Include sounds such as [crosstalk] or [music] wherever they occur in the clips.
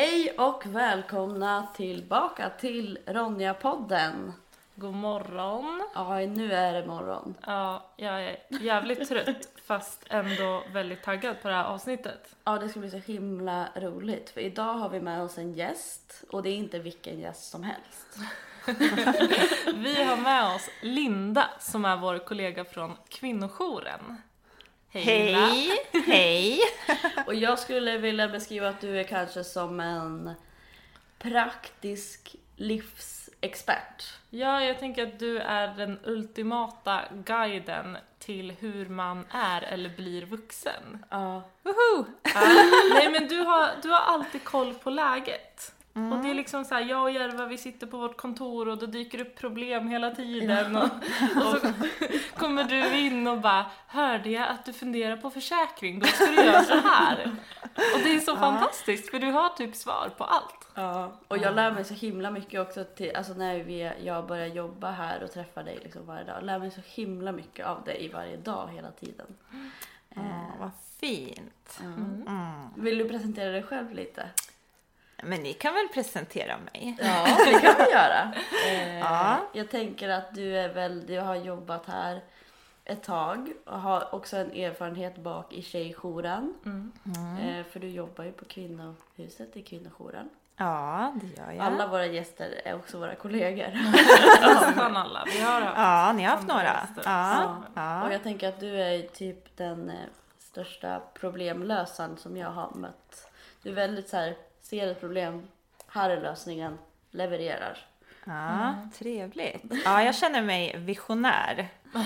Hej och välkomna tillbaka till Ronja-podden. God morgon. Ja, nu är det morgon. Ja, jag är jävligt trött [laughs] fast ändå väldigt taggad på det här avsnittet. Ja, det ska bli så himla roligt. För idag har vi med oss en gäst och det är inte vilken gäst som helst. [laughs] Vi har med oss Linda som är vår kollega från kvinnojouren. Hej! [laughs] Hej! Och jag skulle vilja beskriva att du är kanske som en praktisk livsexpert. Ja, jag tänker att du är den ultimata guiden till hur man är eller blir vuxen. Ja, Woho! Ja, nej men du har, du har alltid koll på läget. Och det är liksom så här, jag och Järva vi sitter på vårt kontor och då dyker det upp problem hela tiden och, och så [laughs] kommer du in och bara Hörde jag att du funderar på försäkring, då ska du göra så här. Och det är så fantastiskt för du har typ svar på allt. ja. Och jag lär mig så himla mycket också till, alltså när vi, jag börjar jobba här och träffar dig liksom varje dag. Jag lär mig så himla mycket av dig varje dag hela tiden. Åh, vad fint. Mm. Mm. Vill du presentera dig själv lite? Men ni kan väl presentera mig? Ja, det kan vi göra. [laughs] Eh, Ja. Jag tänker att du är väl, du har jobbat här ett tag och har också en erfarenhet bak i tjejjouren. Mm. Eh, för du jobbar ju på kvinnohuset i kvinnojouren. Ja, det gör jag. Alla våra gäster är också våra kollegor. [laughs] Nästan alla. Vi har haft Ja, ni har haft några. gäster. Ja. Och ja. jag tänker att du är typ den eh, största problemlösaren som jag har mött. Du är väldigt så här, ser ett problem, här är lösningen, levererar. ja trevligt. Ja, jag känner mig visionär. [laughs]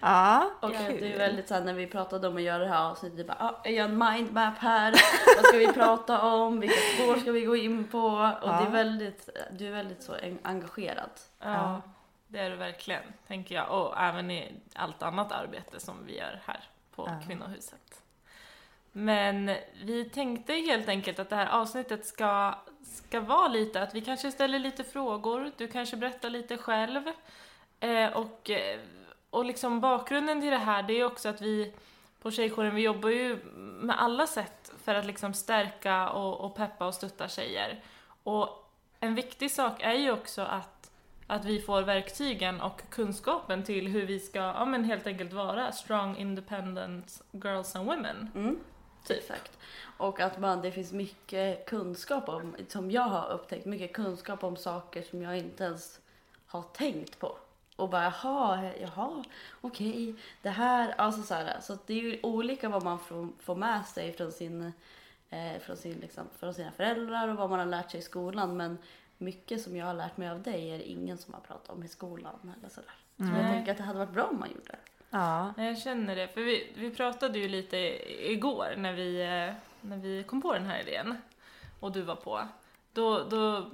ja, Och kul. du är väldigt såhär när vi pratade om att göra det här avsnittet, du bara ah, jag gör en mindmap här, vad ska vi [laughs] prata om, vilka spår ska vi gå in på? Och det är Ja. väldigt, du är väldigt så en- engagerad. Ja, det är det verkligen, tänker jag. Och även i allt annat arbete som vi gör här på Ja. Kvinnohuset. Men vi tänkte helt enkelt att det här avsnittet ska, ska vara lite att vi kanske ställer lite frågor, du kanske berättar lite själv. Eh, och, eh, och liksom bakgrunden till det här, det är också att vi på Tjejjouren, vi jobbar ju med alla sätt för att liksom stärka och, och peppa och stötta tjejer. Och en viktig sak är ju också att, att vi får verktygen och kunskapen till hur vi ska, ja men helt enkelt vara strong independent girls and women. Mm. Exakt. Och att man, det finns mycket kunskap om, som jag har upptäckt, mycket kunskap om saker som jag inte ens har tänkt på. Och bara jaha, jaha, okej, det här, alltså så här. Så det är ju olika vad man får, får med sig från, sin, eh, från, sin, liksom, från sina föräldrar och vad man har lärt sig i skolan. Men mycket som jag har lärt mig av dig är det ingen som har pratat om i skolan eller sådär. Så jag Nej. tänker att det hade varit bra om man gjorde det. Ja. Jag känner det, för vi, vi pratade ju lite igår när vi, eh, när vi kom på den här idén och du var på. Då, då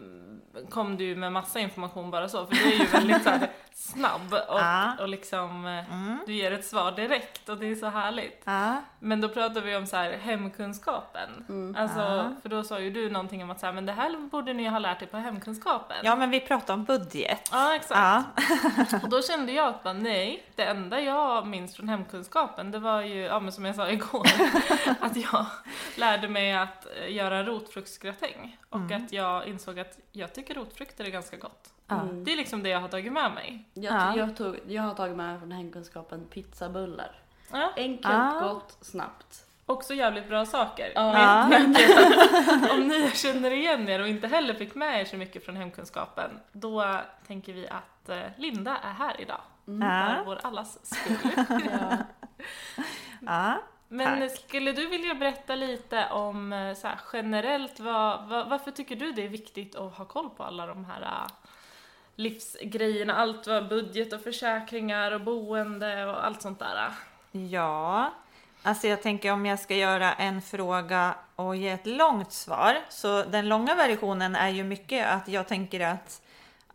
kom du med massa information bara så, för du är ju väldigt så här, [laughs] snabb och, Ja. och liksom eh, Mm. du ger ett svar direkt och det är så härligt. Ja. Men då pratade vi om så här hemkunskapen. Mm. Alltså, Ja. för då sa ju du någonting om att så här, men det här borde ni ha lärt er på hemkunskapen. ja, men vi pratar om budget. Ja, exakt. [laughs] Och då kände jag att bara, nej, det enda jag minns från hemkunskapen det var ju, ja men som jag sa igår, [laughs] att jag lärde mig att eh, göra rotfruktsgratäng. Och Mm. att jag insåg att jag tycker rotfrukter är ganska gott. Ja. Mm. Det är liksom det jag har tagit med mig. Jag, Ja. jag, tog, jag har tagit med från hemkunskapen pizzabullar. Ja, Enkelt, Ah. gott, snabbt. också jävligt bra saker. Ja. Men Ja. tänker att om ni känner igen er och inte heller fick med er så mycket från hemkunskapen, då tänker vi att eh, Linda är här idag. Mm. Ja. För vår allas skull. [laughs] Ja. Ja. Men Tack. skulle du vilja berätta lite om eh, så här, generellt, vad, vad, varför tycker du det är viktigt att ha koll på alla de här äh, livsgrejerna, allt vad budget och försäkringar och boende och allt sånt där? Ja, alltså jag tänker om jag ska göra en fråga och ge ett långt svar. Så den långa versionen är ju mycket att jag tänker att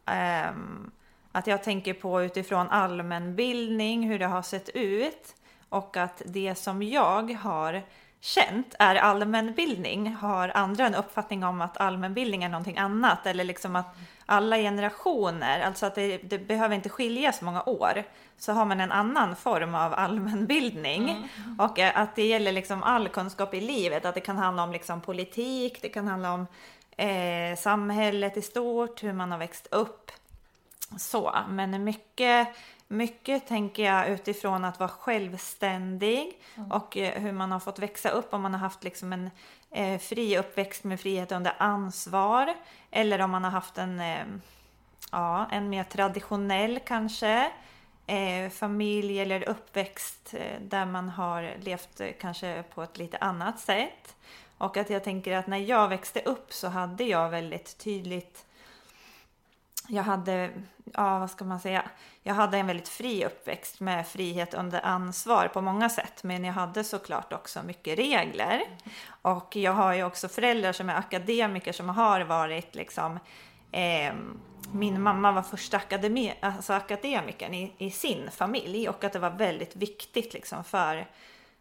ehm, att jag tänker på utifrån allmänbildning, hur det har sett ut och att det som jag har känt. Är allmänbildning? Har andra en uppfattning om att allmänbildning är någonting annat? Eller liksom att alla generationer, alltså att det, det behöver inte skilja så många år, så har man en annan form av allmänbildning. Mm. Och att det gäller liksom all kunskap i livet, att det kan handla om liksom politik, det kan handla om eh, samhället i stort, hur man har växt upp. Så, men mycket mycket tänker jag utifrån att vara självständig mm. och eh, hur man har fått växa upp, om man har haft liksom en eh, fri uppväxt med frihet under ansvar eller om man har haft en, eh, ja, en mer traditionell kanske eh, familj eller uppväxt eh, där man har levt eh, kanske på ett lite annat sätt. Och att jag tänker att när jag växte upp så hade jag väldigt tydligt jag hade, ja vad ska man säga, jag hade en väldigt fri uppväxt med frihet under ansvar på många sätt. Men jag hade såklart också mycket regler. Och jag har ju också föräldrar som är akademiker som har varit liksom eh, min mamma var första akademi, alltså akademikern i, i, sin familj och att det var väldigt viktigt liksom för,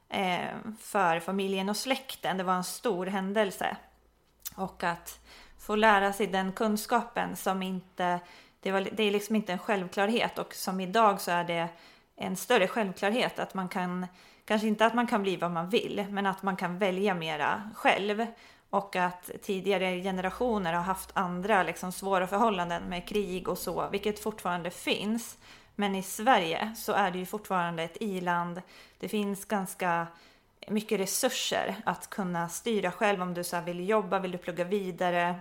eh, för familjen och släkten. Det var en stor händelse. Och att få lära sig den kunskapen som inte, det, var, det är liksom inte en självklarhet och som idag så är det en större självklarhet att man kan, kanske inte att man kan bli vad man vill, men att man kan välja mera själv. Och att tidigare generationer har haft andra liksom, svåra förhållanden med krig och så, vilket fortfarande finns. Men i Sverige så är det ju fortfarande ett iland. Det finns ganska mycket resurser att kunna styra själv om du så vill jobba, vill du plugga vidare,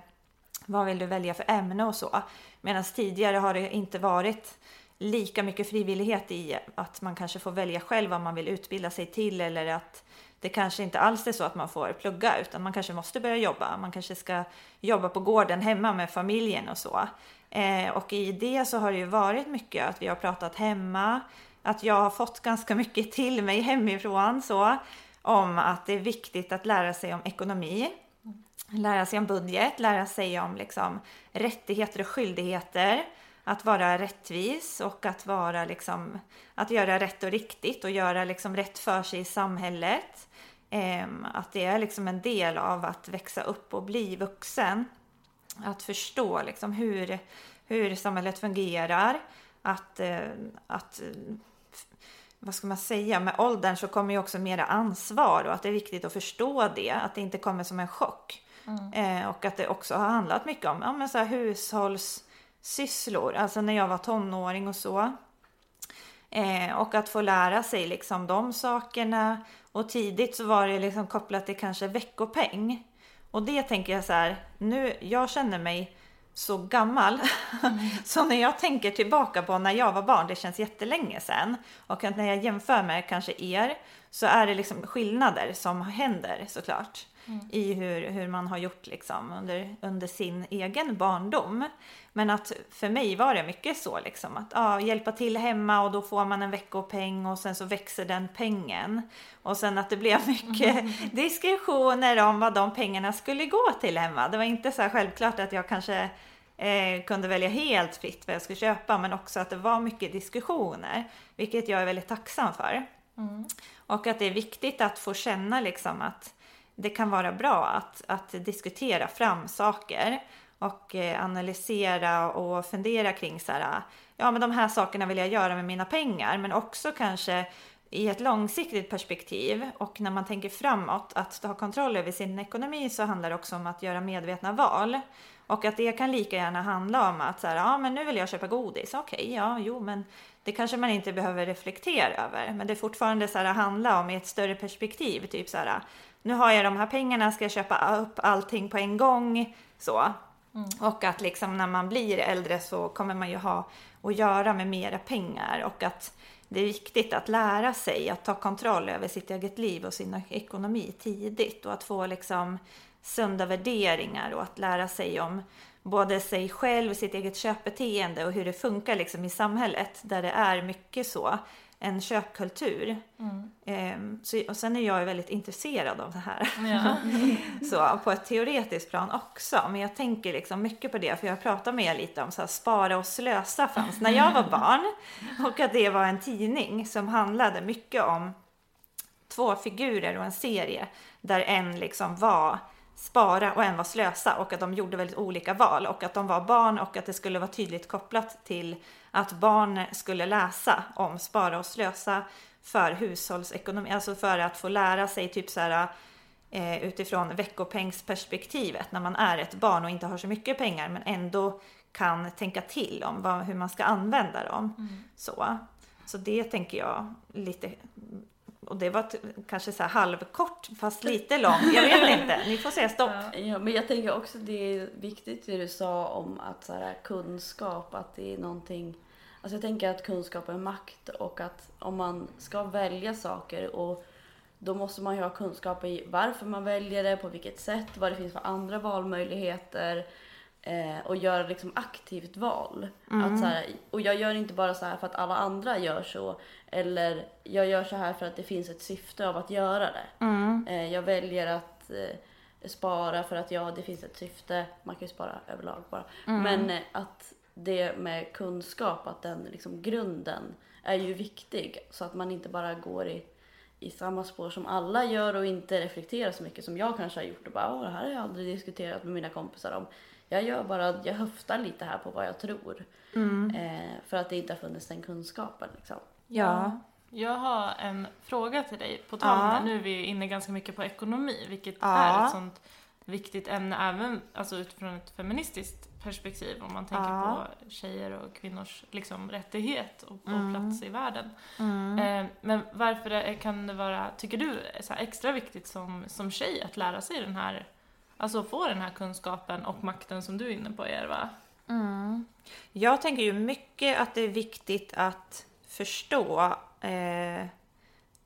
vad vill du välja för ämne och så. Medan tidigare har det inte varit lika mycket frivillighet i att man kanske får välja själv vad man vill utbilda sig till eller att det kanske inte alls är så att man får plugga utan man kanske måste börja jobba. Man kanske ska jobba på gården hemma med familjen och så. Eh, och i det så har det ju varit mycket att vi har pratat hemma, att jag har fått ganska mycket till mig hemifrån så om att det är viktigt att lära sig om ekonomi lära sig om budget, lära sig om liksom rättigheter och skyldigheter, att vara rättvis och att vara liksom, att göra rätt och riktigt och göra liksom rätt för sig i samhället. Ehm, att det är liksom en del av att växa upp och bli vuxen. Att förstå liksom hur, hur samhället fungerar. Att, eh, att eh, vad ska man säga, med åldern så kommer ju också mera ansvar och att det är viktigt att förstå det, att det inte kommer som en chock. Mm. Eh, och att det också har handlat mycket om ja, men så här hushållssysslor, alltså när jag var tonåring och så. Eh, och att få lära sig liksom de sakerna. Och tidigt så var det liksom kopplat till kanske veckopeng. Och det tänker jag så här, nu, jag känner mig så gammal. [laughs] Mm. så när jag tänker tillbaka på när jag var barn, det känns jättelänge sedan. Och när jag jämför med kanske er, så är det liksom skillnader som händer såklart mm. i hur, hur man har gjort liksom under, under sin egen barndom. Men att för mig var det mycket så liksom att ja, hjälpa till hemma och då får man en veckopeng och sen så växer den pengen. Och sen att det blev mycket mm. diskussioner om vad de pengarna skulle gå till hemma. Det var inte så självklart att jag kanske eh, kunde välja helt fritt vad jag skulle köpa men också att det var mycket diskussioner. Vilket jag är väldigt tacksam för. Mm. Och att det är viktigt att få känna liksom att det kan vara bra att, att diskutera fram saker och eh, analysera och fundera kring så här, ja men de här sakerna vill jag göra med mina pengar, men också kanske i ett långsiktigt perspektiv och när man tänker framåt att ha kontroll över sin ekonomi så handlar det också om att göra medvetna val. Och att det kan lika gärna handla om att så här, ja men nu vill jag köpa godis, okej, okay, ja, jo men det kanske man inte behöver reflektera över. Men det är fortfarande så här handla om i ett större perspektiv, typ så här, nu har jag de här pengarna, ska jag köpa upp allting på en gång? Så. Mm. Och att liksom när man blir äldre så kommer man ju ha att göra med mera pengar och att det är viktigt att lära sig att ta kontroll över sitt eget liv och sin ekonomi tidigt och att få liksom sunda värderingar och att lära sig om både sig själv, sitt eget köpbeteende och hur det funkar liksom i samhället där det är mycket så en köpkultur. Mm. Ehm, så, och sen är jag väldigt intresserad av det här. Ja. [laughs] så på ett teoretiskt plan också. Men jag tänker liksom mycket på det för jag pratar med er lite om så här, spara och slösa fanns när jag var barn. [laughs] Och att det var en tidning som handlade mycket om två figurer och en serie där en liksom var spara och en var slösa och att de gjorde väldigt olika val och att de var barn och att det skulle vara tydligt kopplat till att barn skulle läsa om spara och slösa för hushållsekonomi, alltså för att få lära sig typ så här eh, utifrån veckopengsperspektivet när man är ett barn och inte har så mycket pengar men ändå kan tänka till om vad, hur man ska använda dem. Mm. Så. så det tänker jag lite och det var kanske så här halvkort fast [laughs] lite lång. Jag vet inte, ni får säga stopp. Ja, men jag tänker också det är viktigt det du sa om att så här, kunskap, att det är någonting Alltså jag tänker att kunskap är makt och att om man ska välja saker och då måste man ju ha kunskap i varför man väljer det, på vilket sätt, vad det finns för andra valmöjligheter eh, och göra liksom aktivt val. Mm. Att så här, och jag gör inte bara så här för att alla andra gör så eller jag gör så här för att det finns ett syfte av att göra det. Mm. Eh, jag väljer att eh, spara för att ja, det finns ett syfte. Man kan ju spara överlag bara. Mm. Men eh, att det med kunskap, att den liksom grunden är ju viktig. Så att man inte bara går i, i samma spår som alla gör och inte reflekterar så mycket som jag kanske har gjort. Och bara, Åh, det här har jag aldrig diskuterat med mina kompisar om. Jag gör bara, jag höftar lite här på vad jag tror. Mm. Eh, för att det inte har funnits den kunskapen liksom. Ja. Jag har en fråga till dig. På tal ja. nu är vi inne ganska mycket på ekonomi, vilket ja. är ett sånt viktigt ämne även alltså utifrån ett feministiskt perspektiv om man tänker ja. på tjejer och kvinnors liksom, rättighet och, och mm. plats i världen. Mm. Eh, men varför kan det vara, tycker du, så extra viktigt som, som tjej att lära sig den här, alltså få den här kunskapen och makten som du är inne på Erva? Mm. Jag tänker ju mycket att det är viktigt att förstå eh,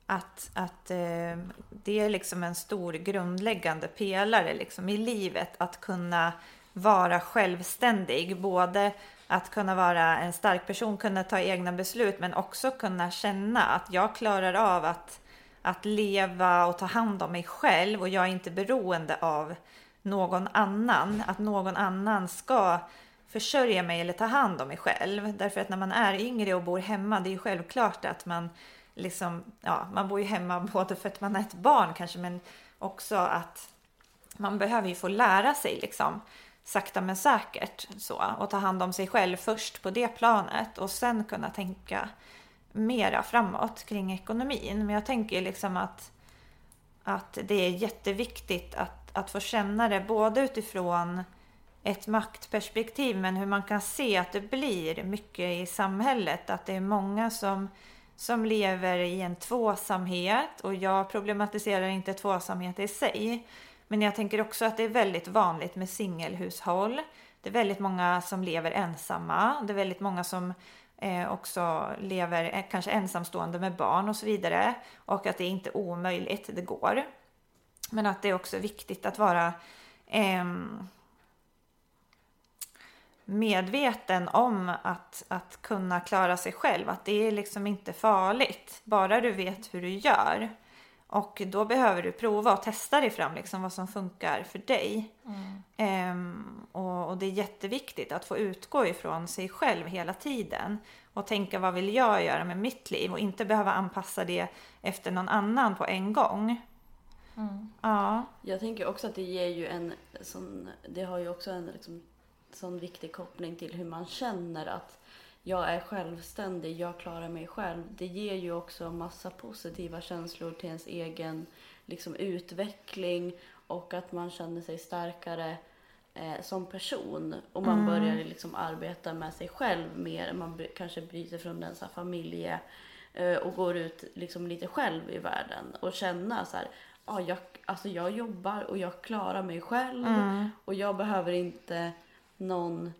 att, att eh, det är liksom en stor grundläggande pelare liksom i livet att kunna vara självständig. Både att kunna vara en stark person, kunna ta egna beslut men också kunna känna att jag klarar av att, att leva och ta hand om mig själv och jag är inte beroende av någon annan. Att någon annan ska försörja mig eller ta hand om mig själv. Därför att när man är yngre och bor hemma, det är ju självklart att man liksom, ja, man bor ju hemma [laughs] både för att man är ett barn kanske, men också att man behöver ju få lära sig liksom sakta men säkert så och ta hand om sig själv först på det planet och sen kunna tänka mera framåt kring ekonomin. Men jag tänker liksom att, att det är jätteviktigt att, att få känna det både utifrån ett maktperspektiv men hur man kan se att det blir mycket i samhället. Att det är många som, som lever i en tvåsamhet och jag problematiserar inte tvåsamhet i sig. Men jag tänker också att det är väldigt vanligt med singelhushåll. Det är väldigt många som lever ensamma. Det är väldigt många som eh, också lever eh, kanske ensamstående med barn och så vidare. Och att det är inte är omöjligt, det går. Men att det är också viktigt att vara eh, medveten om att, att kunna klara sig själv. Att det är liksom inte farligt, bara du vet hur du gör. Och då behöver du prova och testa dig fram liksom vad som funkar för dig. Mm. Ehm, och, och, det är jätteviktigt att få utgå ifrån sig själv hela tiden. Och tänka vad vill jag göra med mitt liv och inte behöva anpassa det efter någon annan på en gång. Mm. Ja. Jag tänker också att det ger ju en sån, det har ju också en liksom sån viktig koppling till hur man känner att jag är självständig, jag klarar mig själv. Det ger ju också massa positiva känslor till ens egen liksom, utveckling och att man känner sig starkare eh, som person. Och man mm. börjar liksom arbeta med sig själv mer. Man kanske bryter från den så här, familje eh, och går ut liksom, lite själv i världen och känna så här, ah, jag, alltså, jag jobbar och jag klarar mig själv mm. och jag behöver inte någon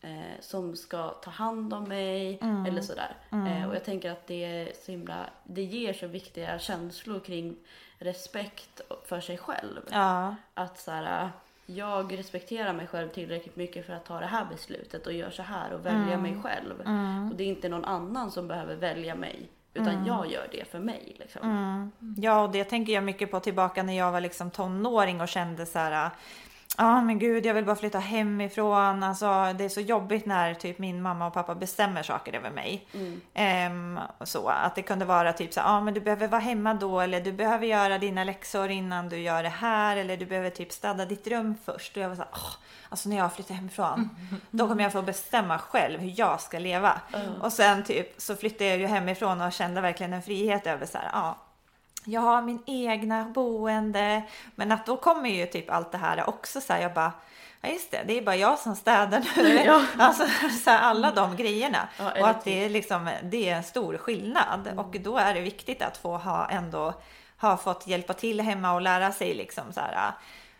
eh, som ska ta hand om mig mm. eller sådär. Mm. Eh, och jag tänker att det är så himla, det ger så viktiga känslor kring respekt för sig själv. Ja. Att såhär, jag respekterar mig själv tillräckligt mycket för att ta det här beslutet och göra så här och välja mm. mig själv. Mm. Och det är inte någon annan som behöver välja mig. Utan mm. jag gör det för mig. Liksom. Mm. Ja, och det tänker jag mycket på tillbaka när jag var liksom tonåring och kände så här Ja men gud jag vill bara flytta hemifrån. Alltså det är så jobbigt när typ min mamma och pappa bestämmer saker över mig. Ehm, så att det kunde vara typ så ja ah, men du behöver vara hemma då eller du behöver göra dina läxor innan du gör det här eller du behöver typ städa ditt rum först. Och jag var så här, "Åh, alltså när jag flyttar hemifrån då kommer jag få bestämma själv hur jag ska leva. Och sen typ så flyttade jag ju hemifrån och kände verkligen en frihet över så här, ja jag har min egna boende. Men att då kommer ju typ allt det här också så här, jag bara, ja just det, det är bara jag som städar nu. Ja. [laughs] Alltså så här, alla de grejerna. Ja, och att typ- det är liksom, det är en stor skillnad. Och då är det viktigt att få ha ändå, ha fått hjälpa till hemma och lära sig liksom så här,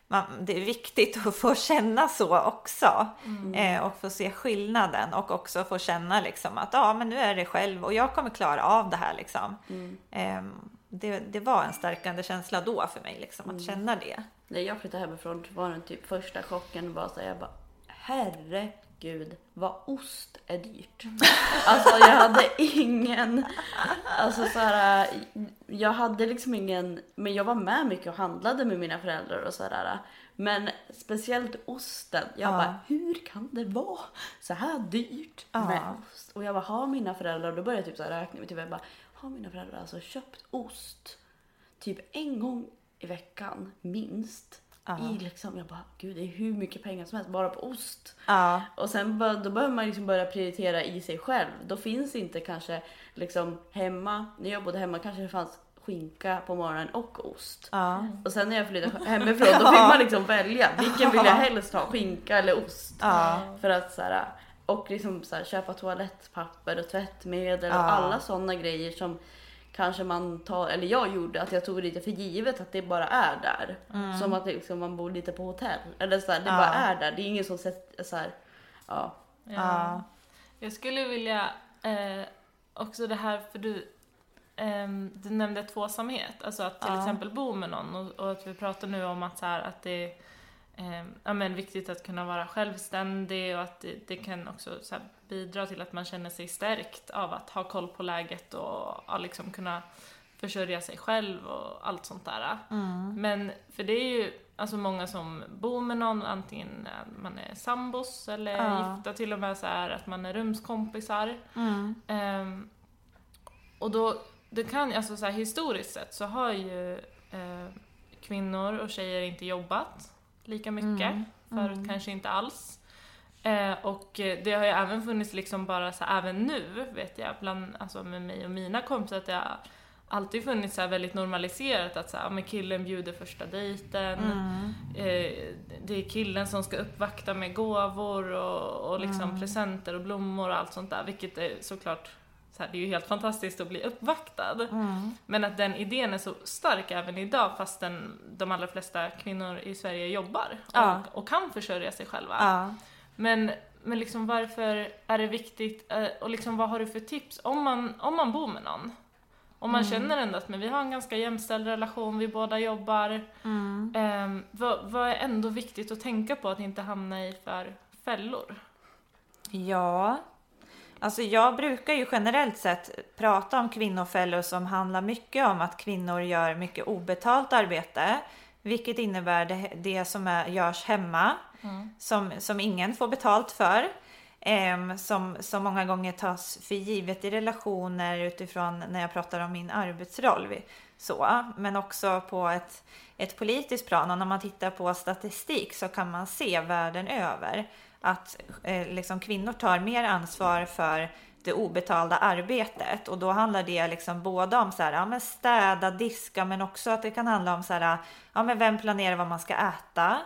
man, det är viktigt att få känna så också eh, och få se skillnaden och också få känna liksom att ja, men nu är det själv och jag kommer klara av det här liksom. Ehm, det, det var en stärkande känsla då för mig liksom att känna det. När jag flyttade hemifrån var den typ första chocken var så här, jag bara herregud vad ost är dyrt. [laughs] Alltså jag hade ingen, alltså så här, jag hade liksom ingen, men jag var med mycket och handlade med mina föräldrar och sådär. Men speciellt osten, jag Ja. bara hur kan det vara så här dyrt Ja. med ost? Och jag bara har mina föräldrar, då började jag typ så här räkna, typ jag bara har mina föräldrar alltså köpt ost typ en gång i veckan minst. Ja. I liksom, jag bara, gud det är hur mycket pengar som helst bara på ost. Ja, Och sen då behöver man liksom börja prioritera i sig själv. Då finns inte kanske liksom hemma, när jag bodde hemma kanske det fanns skinka på morgonen och ost. ja, Och sen när jag flyttade hemifrån då fick [laughs] man liksom välja. Vilken vill jag helst ha? Skinka eller ost? För att så här, och liksom så här, köpa toalettpapper och tvättmedel Ja. och alla sådana grejer som kanske man tar, eller jag gjorde, att jag tog lite för givet att det bara är där. Som att det liksom, man bor lite på hotell. Eller så här, det Mm. Ja. bara är där. Det är ingen som sätter så här, ja. ja, Jag skulle vilja eh, också det här, för du, ehm, du nämnde tvåsamhet, alltså att till Ja. exempel bo med någon och, och att vi pratar nu om att, så här, att det ehm, ja, men viktigt att kunna vara självständig och att det, det kan också så här, bidra till att man känner sig stärkt av att ha koll på läget och ja, liksom kunna försörja sig själv och allt sånt där. mm, Men för det är ju alltså många som bor med någon, antingen man är sambos eller Ja. gifta till och med så här att man är rumskompisar. mm, Ehm, och då, det kan, alltså så här, historiskt sett så har ju eh, kvinnor och tjejer inte jobbat lika mycket. Mm, Förut mm. kanske inte alls. Eh, och det har ju även funnits liksom bara så här, även nu vet jag, bland, alltså med mig och mina kompisar att det har alltid funnits så väldigt normaliserat att så här, men killen bjuder första dejten. mm, Eh, det är killen som ska uppvakta med gåvor och, och liksom Mm. presenter och blommor och allt sånt där, vilket är såklart så här, det är ju helt fantastiskt att bli uppvaktad. mm, Men att den idén är så stark även idag fastän de allra flesta kvinnor i Sverige jobbar Ja. och, och kan försörja sig själva. ja, Men, men liksom varför är det viktigt, eh, och liksom vad har du för tips om man, om man bor med någon? Om man Mm. känner ändå att men vi har en ganska jämställd relation, vi båda jobbar. mm. Ehm, vad, vad är ändå viktigt att tänka på att inte hamna i för fällor? Ja, alltså jag brukar ju generellt sett prata om kvinnofällor som handlar mycket om att kvinnor gör mycket obetalt arbete, vilket innebär det, det som är, görs hemma, som, som ingen får betalt för. Em, som, som många gånger tas för givet i relationer utifrån när jag pratar om min arbetsroll. Så, men också på ett, ett politiskt plan och när man tittar på statistik så kan man se världen över att eh, liksom kvinnor tar mer ansvar för det obetalda arbetet och då handlar det liksom både om så här, ja, men städa, diska men också att det kan handla om så här, ja, men vem planerar vad man ska äta?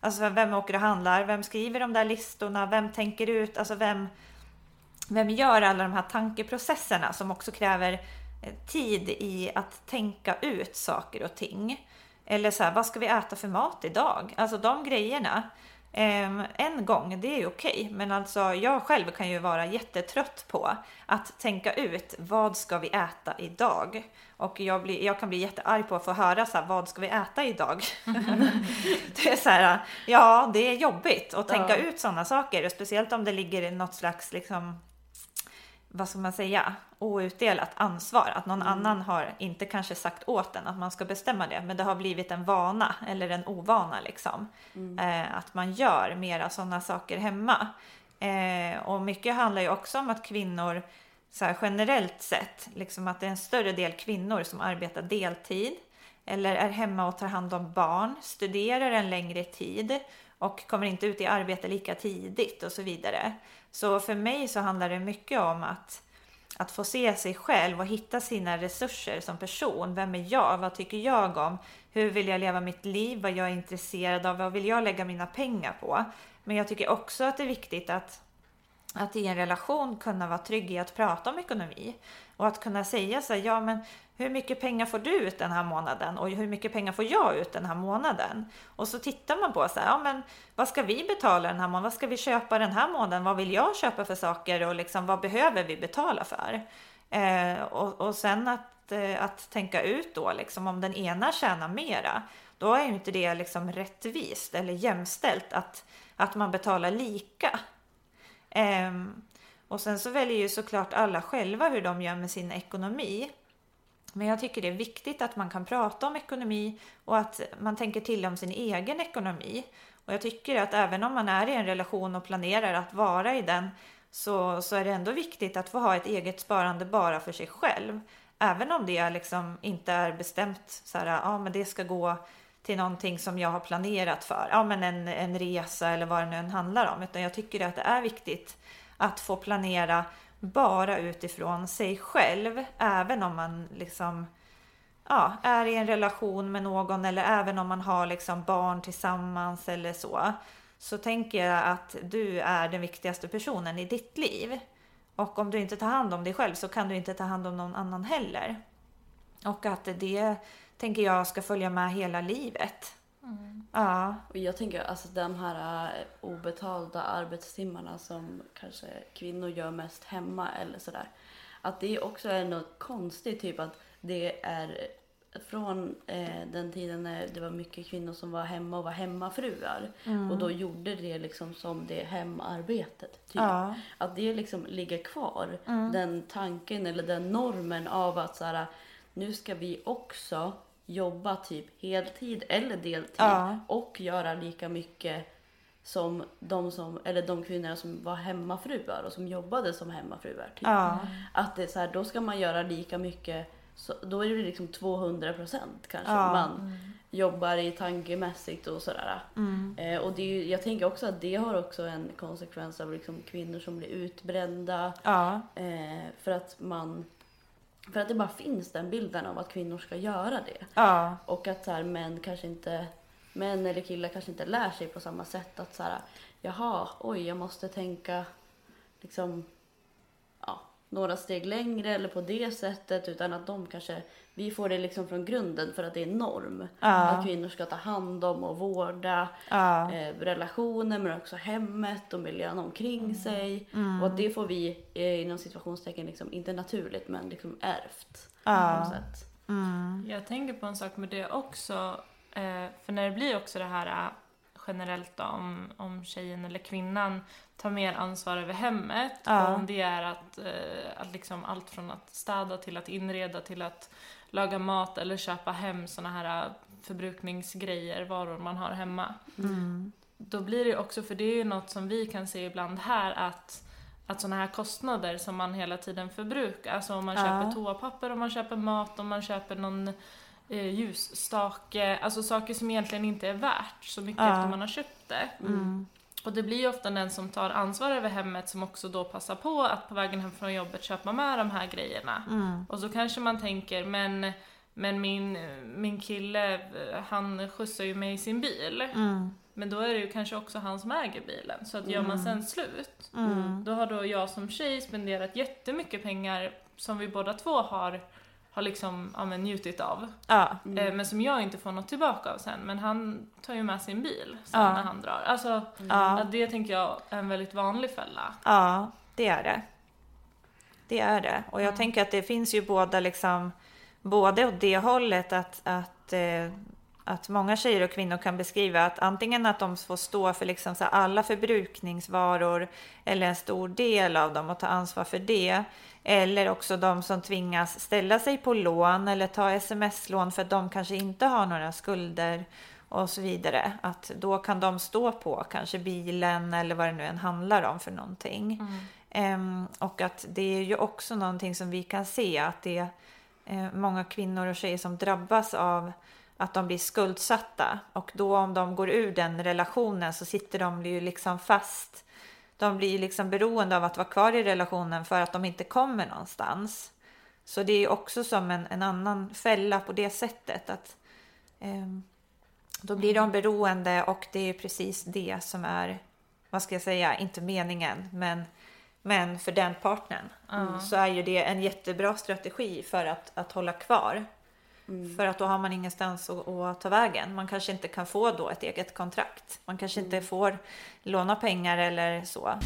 Alltså vem åker och handlar? Vem skriver de där listorna? Vem tänker ut? Alltså vem, vem gör alla de här tankeprocesserna som också kräver eh, tid i att tänka ut saker och ting? Eller så här, vad ska vi äta för mat idag? Alltså de grejerna. Ehm, en gång, det är ju okej, men alltså jag själv kan ju vara jättetrött på att tänka ut vad ska vi äta idag? Och jag, blir, jag kan bli jättearg på att få höra så här, vad ska vi äta idag? [laughs] det är så här, ja det är jobbigt att tänka Ja. ut sådana saker speciellt om det ligger något slags liksom vad ska man säga, outdelat ansvar. Att någon annan har inte kanske sagt åt en att man ska bestämma det, men det har blivit en vana eller en ovana liksom. Eh, att man gör mera sådana saker hemma. Eh, och mycket handlar ju också om att kvinnor så här, generellt sett, liksom att det är en större del kvinnor som arbetar deltid eller är hemma och tar hand om barn, studerar en längre tid och kommer inte ut i arbete lika tidigt och så vidare. Så för mig så handlar det mycket om att, att få se sig själv och hitta sina resurser som person. Vem är jag? Vad tycker jag om? Hur vill jag leva mitt liv? Vad jag är intresserad av? Vad vill jag lägga mina pengar på? Men jag tycker också att det är viktigt att att i en relation kunna vara trygg i att prata om ekonomi och att kunna säga så här, ja men hur mycket pengar får du ut den här månaden och hur mycket pengar får jag ut den här månaden? Och så tittar man på så här, ja men vad ska vi betala den här månaden? Vad ska vi köpa den här månaden? Vad vill jag köpa för saker och liksom vad behöver vi betala för? Eh, och, och sen att, eh, att tänka ut då liksom om den ena tjänar mera, då är ju inte det liksom rättvist eller jämställt att, att man betalar lika. Eh, och sen så väljer ju såklart alla själva hur de gör med sin ekonomi. Men jag tycker det är viktigt att man kan prata om ekonomi och att man tänker till om sin egen ekonomi. Och jag tycker att även om man är i en relation och planerar att vara i den så, så är det ändå viktigt att få ha ett eget sparande bara för sig själv. Även om det liksom inte är bestämt så här, ja men det ska gå till någonting som jag har planerat för. Ja men en, en resa eller vad det nu än handlar om. Utan jag tycker att det är viktigt att få planera bara utifrån sig själv. Även om man liksom ja, är i en relation med någon eller även om man har liksom barn tillsammans eller så. Så tänker jag att du är den viktigaste personen i ditt liv. Och om du inte tar hand om dig själv så kan du inte ta hand om någon annan heller. Och att det tänker jag ska följa med hela livet. Ja. Och jag tänker alltså de här eh, obetalda arbetstimmarna som kanske kvinnor gör mest hemma eller sådär. Att det också är något konstigt, typ att det är från eh, den tiden när det var mycket kvinnor som var hemma och var hemmafruar. Och då gjorde det liksom som det hemarbetet. Typ. Ja. Att det liksom ligger kvar. Den tanken eller den normen av att så här, nu ska vi också jobba typ heltid eller deltid Ja. och göra lika mycket som de, som, eller de kvinnorna som var hemmafruar och som jobbade som hemmafruar. Typ. Ja. Att det så här, då ska man göra lika mycket, så, då är det liksom 200 procent kanske Ja. man jobbar i tankemässigt och sådär. Mm. Eh, och det är, ju- jag tänker också att det har också en konsekvens av liksom kvinnor som blir utbrända. Ja. Eh, för att man för att det bara finns den bilden av att kvinnor ska göra det. Ja. Och att så här, män kanske inte, män eller killar kanske inte lär sig på samma sätt att så här, jaha, oj, jag måste tänka liksom, ja, några steg längre eller på det sättet utan att de kanske, vi får det liksom från grunden för att det är norm. Ja. Att kvinnor ska ta hand om och vårda Ja. eh, relationer men också hemmet och miljön omkring Mm. sig. Och att det får vi eh, inom situationstecken liksom, inte naturligt men liksom ärvt. Ja. På något sätt. Mm. Jag tänker på en sak med det också. Eh, för när det blir också det här eh, generellt då, om, om tjejen eller kvinnan tar mer ansvar över hemmet. Ja. Om det är att, eh, att liksom allt från att städa till att inreda till att laga mat eller köpa hem såna här eh, förbrukningsgrejer, varor man har hemma. Mm. Då blir det också, för det är ju något som vi kan se ibland här, att att sådana här kostnader som man hela tiden förbrukar, alltså om man Ja. köper toapapper, om man köper mat, om man köper någon eh, ljusstake, alltså saker som egentligen inte är värt så mycket Ja. efter man har köpt det. Mm. Och det blir ju ofta den som tar ansvar över hemmet som också då passar på att på vägen hem från jobbet köpa med de här grejerna. Mm. Och så kanske man tänker, men, men min, min kille, han skjutsar ju mig i sin bil. Mm. Men då är det ju kanske också han som äger bilen. Så att gör man sen slut, Mm. då har då jag som tjej spenderat jättemycket pengar som vi båda två har, har liksom, ja, men, njutit av. Ja. Eh, men som jag inte får något tillbaka av sen. Men han tar ju med sin bil sen Ja. när han drar. Alltså, Ja. att det tänker jag är en väldigt vanlig fälla. Ja, det är det. Det är det. Och jag Mm. tänker att det finns ju båda liksom både åt det hållet att, att, eh, att många tjejer och kvinnor kan beskriva att antingen att de får stå för liksom så alla förbrukningsvaror eller en stor del av dem och ta ansvar för det. Eller också de som tvingas ställa sig på lån eller ta sms-lån för att de kanske inte har några skulder och så vidare. Att då kan de stå på kanske bilen eller vad det nu än handlar om för någonting. Em, och att det är ju också någonting som vi kan se att det är eh, många kvinnor och tjejer som drabbas av att de blir skuldsatta och då om de går ur den relationen så sitter de ju liksom fast. De blir liksom beroende av att vara kvar i relationen för att de inte kommer någonstans. Så det är också som en, en annan fälla på det sättet att ehm, då blir de beroende och det är precis det som är, vad ska jag säga, inte meningen, men, men för den partnern så är ju det en jättebra strategi för att, att hålla kvar. För att då har man ingenstans att, att ta vägen. Man kanske inte kan få då ett eget kontrakt. Man kanske inte får låna pengar eller så.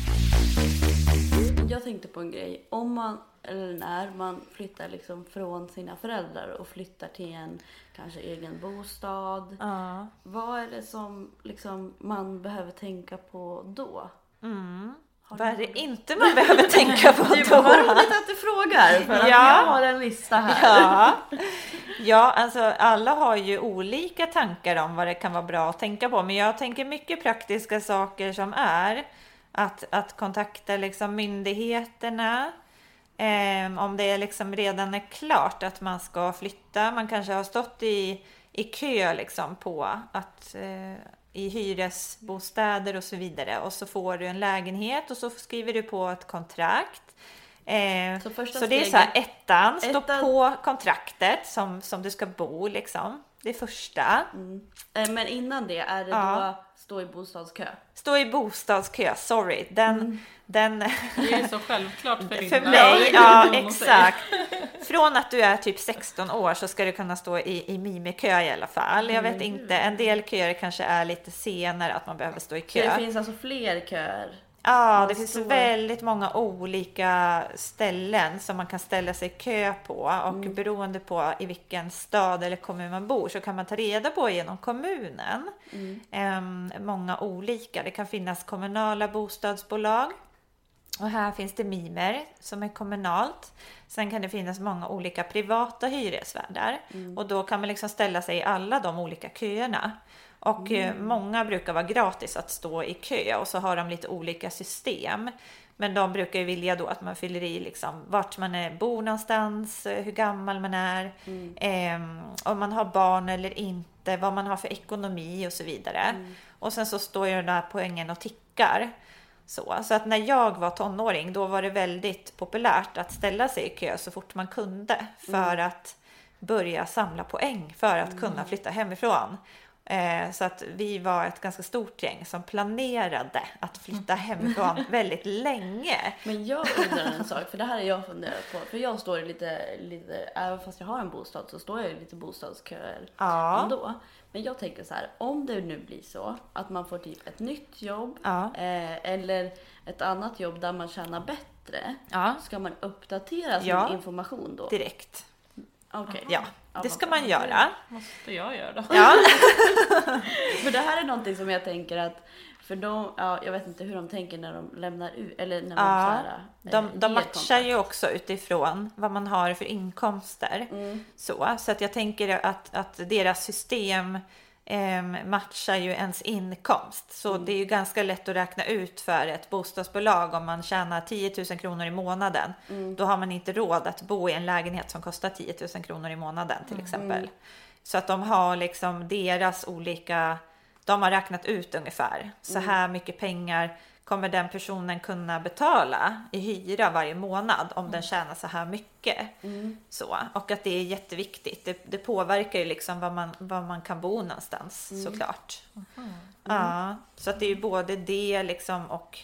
Jag tänkte på en grej. Om man, eller när man flyttar liksom från sina föräldrar och flyttar till en kanske egen bostad. Ja. Vad är det som liksom man behöver tänka på då? Har Vad är det inte man behöver tänka på Det är bara då? roligt att du frågar för att Ja. jag har en lista här. Ja. ja, alltså alla har ju olika tankar om vad det kan vara bra att tänka på. Men jag tänker mycket praktiska saker som är att, att kontakta liksom myndigheterna. Ehm, om det liksom redan är klart att man ska flytta. Man kanske har stått i, i kö liksom på att eh, i hyresbostäder och så vidare. Och så får du en lägenhet och så skriver du på ett kontrakt. Eh, Så så det är så här ettan, stå Ettan- på kontraktet som, som du ska bo liksom. Det är första. Eh, Men innan det, är det Ja. då stå i bostadskö? Stå i bostadskö, sorry. Den, den, Det är så självklart för [laughs] för Linda. mig, Det ja säger. exakt. [laughs] Från att du är typ 16 år så ska du kunna stå i, i mimikö i alla fall. Jag vet inte, en del köer kanske är lite senare att man behöver stå i kö. det finns alltså fler köer? Ja, det finns väldigt många olika ställen som man kan ställa sig i kö på och Mm. beroende på i vilken stad eller kommun man bor så kan man ta reda på genom kommunen. Mm. Em, många olika. Det kan finnas kommunala bostadsbolag och här finns det Mimer som är kommunalt. Sen kan det finnas många olika privata hyresvärdar och då kan man liksom ställa sig i alla de olika köerna. Och eh, många brukar vara gratis att stå i kö och så har de lite olika system. Men de brukar ju vilja då att man fyller i liksom vart man är, bor någonstans, eh, hur gammal man är, ehm, om man har barn eller inte, vad man har för ekonomi och så vidare. Och sen så står ju den där poängen och tickar. Så, så att när jag var tonåring då var det väldigt populärt att ställa sig i kö så fort man kunde för att börja samla poäng för att kunna flytta hemifrån. Eh, så att vi var ett ganska stort gäng som planerade att flytta hemifrån [laughs] väldigt länge. Men jag undrar en sak, för det här är jag funderat på. För jag står i lite, lite, även fast jag har en bostad så står jag i lite bostadsköer Ja. ändå. Men jag tänker så här, om det nu blir så att man får typ ett nytt jobb Ja. eh, eller ett annat jobb där man tjänar bättre. Ja, Ska man uppdatera sin information då? direkt. Okej. Ja, det ska man göra. Måste jag göra då. Ja, [laughs] För det här är någonting som jag tänker att för de, ja, jag vet inte hur de tänker när de lämnar ut eller när de så Ja, här, eh, de, de matchar kontrakt. ju också utifrån vad man har för inkomster. Mm. Så, så att jag tänker att, att deras system em, matchar ju ens inkomst. Så Mm. det är ju ganska lätt att räkna ut för ett bostadsbolag om man tjänar 10 000 kronor i månaden. Mm. Då har man inte råd att bo i en lägenhet som kostar 10 000 kronor i månaden Mm. till exempel. Så att de har liksom deras olika, de har räknat ut ungefär så Mm. här mycket pengar kommer den personen kunna betala i hyra varje månad om den tjänar så här mycket. Mm. Så, och att det är jätteviktigt. Det, det påverkar ju liksom var man, var man kan bo någonstans såklart. Ja, så att det är ju både det liksom och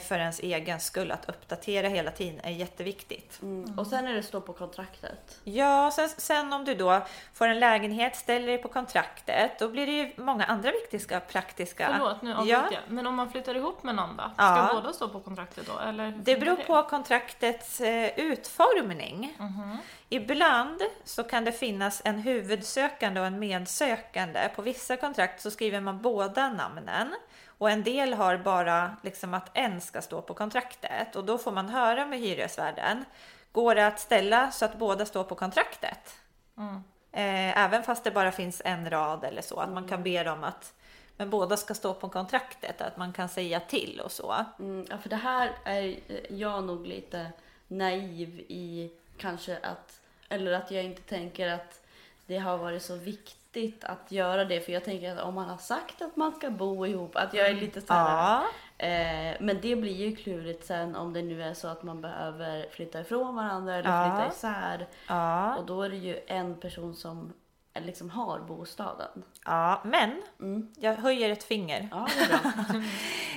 för ens egen skull. Att uppdatera hela tiden är jätteviktigt. Mm. Och sen när det står på kontraktet. Ja, sen, sen om du då får en lägenhet, ställer dig på kontraktet, då blir det ju många andra viktiga praktiska... Förlåt, nu avbryter jag. Men om man flyttar ihop med någon då? Ska Ja. båda stå på kontraktet då? Eller Det beror på kontraktets eh, utformning. Mhm. Ibland så kan det finnas en huvudsökande och en medsökande. På vissa kontrakt så skriver man båda namnen och en del har bara liksom att en ska stå på kontraktet och då får man höra med hyresvärden. Går det att ställa så att båda står på kontraktet? Mm. Eh, även fast det bara finns en rad eller så, att man kan be dem att men båda ska stå på kontraktet, att man kan säga till och så. Mm, ja, för det här är jag nog lite naiv i kanske att, eller att jag inte tänker att det har varit så viktigt att göra det. För jag tänker att om man har sagt att man ska bo ihop, att jag är lite så här. Ja, Eh, men det blir ju klurigt sen om det nu är så att man behöver flytta ifrån varandra eller Ja. flytta isär. ja, Och då är det ju en person som eh, liksom har bostaden. ja, men Mm. jag höjer ett finger. Ja,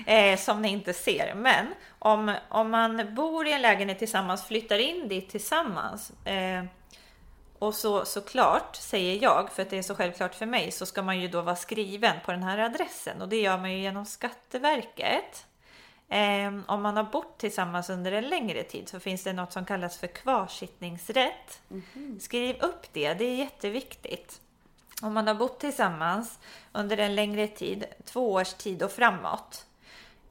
[laughs] eh, som ni inte ser. Men om, om man bor i en lägenhet tillsammans, flyttar in dit tillsammans eh, och så såklart, säger jag, för att det är så självklart för mig, så ska man ju då vara skriven på den här adressen och det gör man ju genom Skatteverket. Eh, om man har bott tillsammans under en längre tid så finns det något som kallas för kvarsittningsrätt. Skriv upp det, det är jätteviktigt. Om man har bott tillsammans under en längre tid, två års tid och framåt,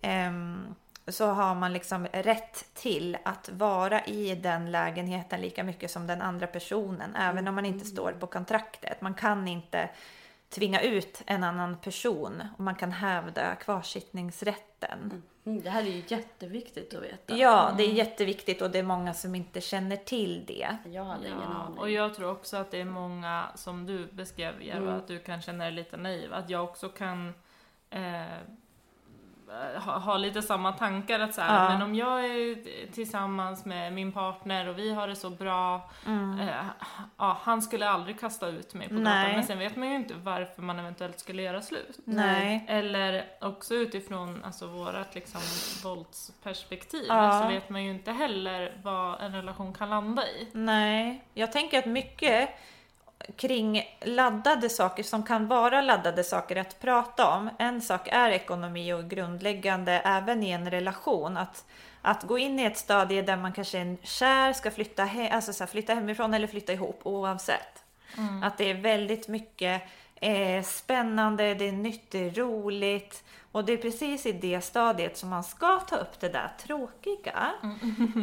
ehm, så har man liksom rätt till att vara i den lägenheten lika mycket som den andra personen, även om man inte står på kontraktet. Man kan inte tvinga ut en annan person och man kan hävda kvarsittningsrätten. Mm, det här är ju jätteviktigt att veta. Ja, det är jätteviktigt och det är många som inte känner till det. Jag hade ingen Ja, aning. och jag tror också att det är många, som du beskrev Eva, Mm. att du kan känna dig lite naiv. Att jag också kan eh, ha, ha lite samma tankar att så här, Ja. men om jag är tillsammans med min partner och vi har det så bra, Mm. eh, ja, han skulle aldrig kasta ut mig på Nej. gatan. Men sen vet man ju inte varför man eventuellt skulle göra slut. Nej. Eller också utifrån alltså, vårat liksom, våldsperspektiv Ja. så vet man ju inte heller vad en relation kan landa i. Nej, jag tänker att mycket kring laddade saker som kan vara laddade saker att prata om. En sak är ekonomi och grundläggande även i en relation. Att, att gå in i ett stadie där man kanske är kär, ska flytta, he- alltså så här, flytta hemifrån eller flytta ihop oavsett. Att det är väldigt mycket eh, spännande, det är nytt, det är roligt. Och det är precis i det stadiet som man ska ta upp det där tråkiga.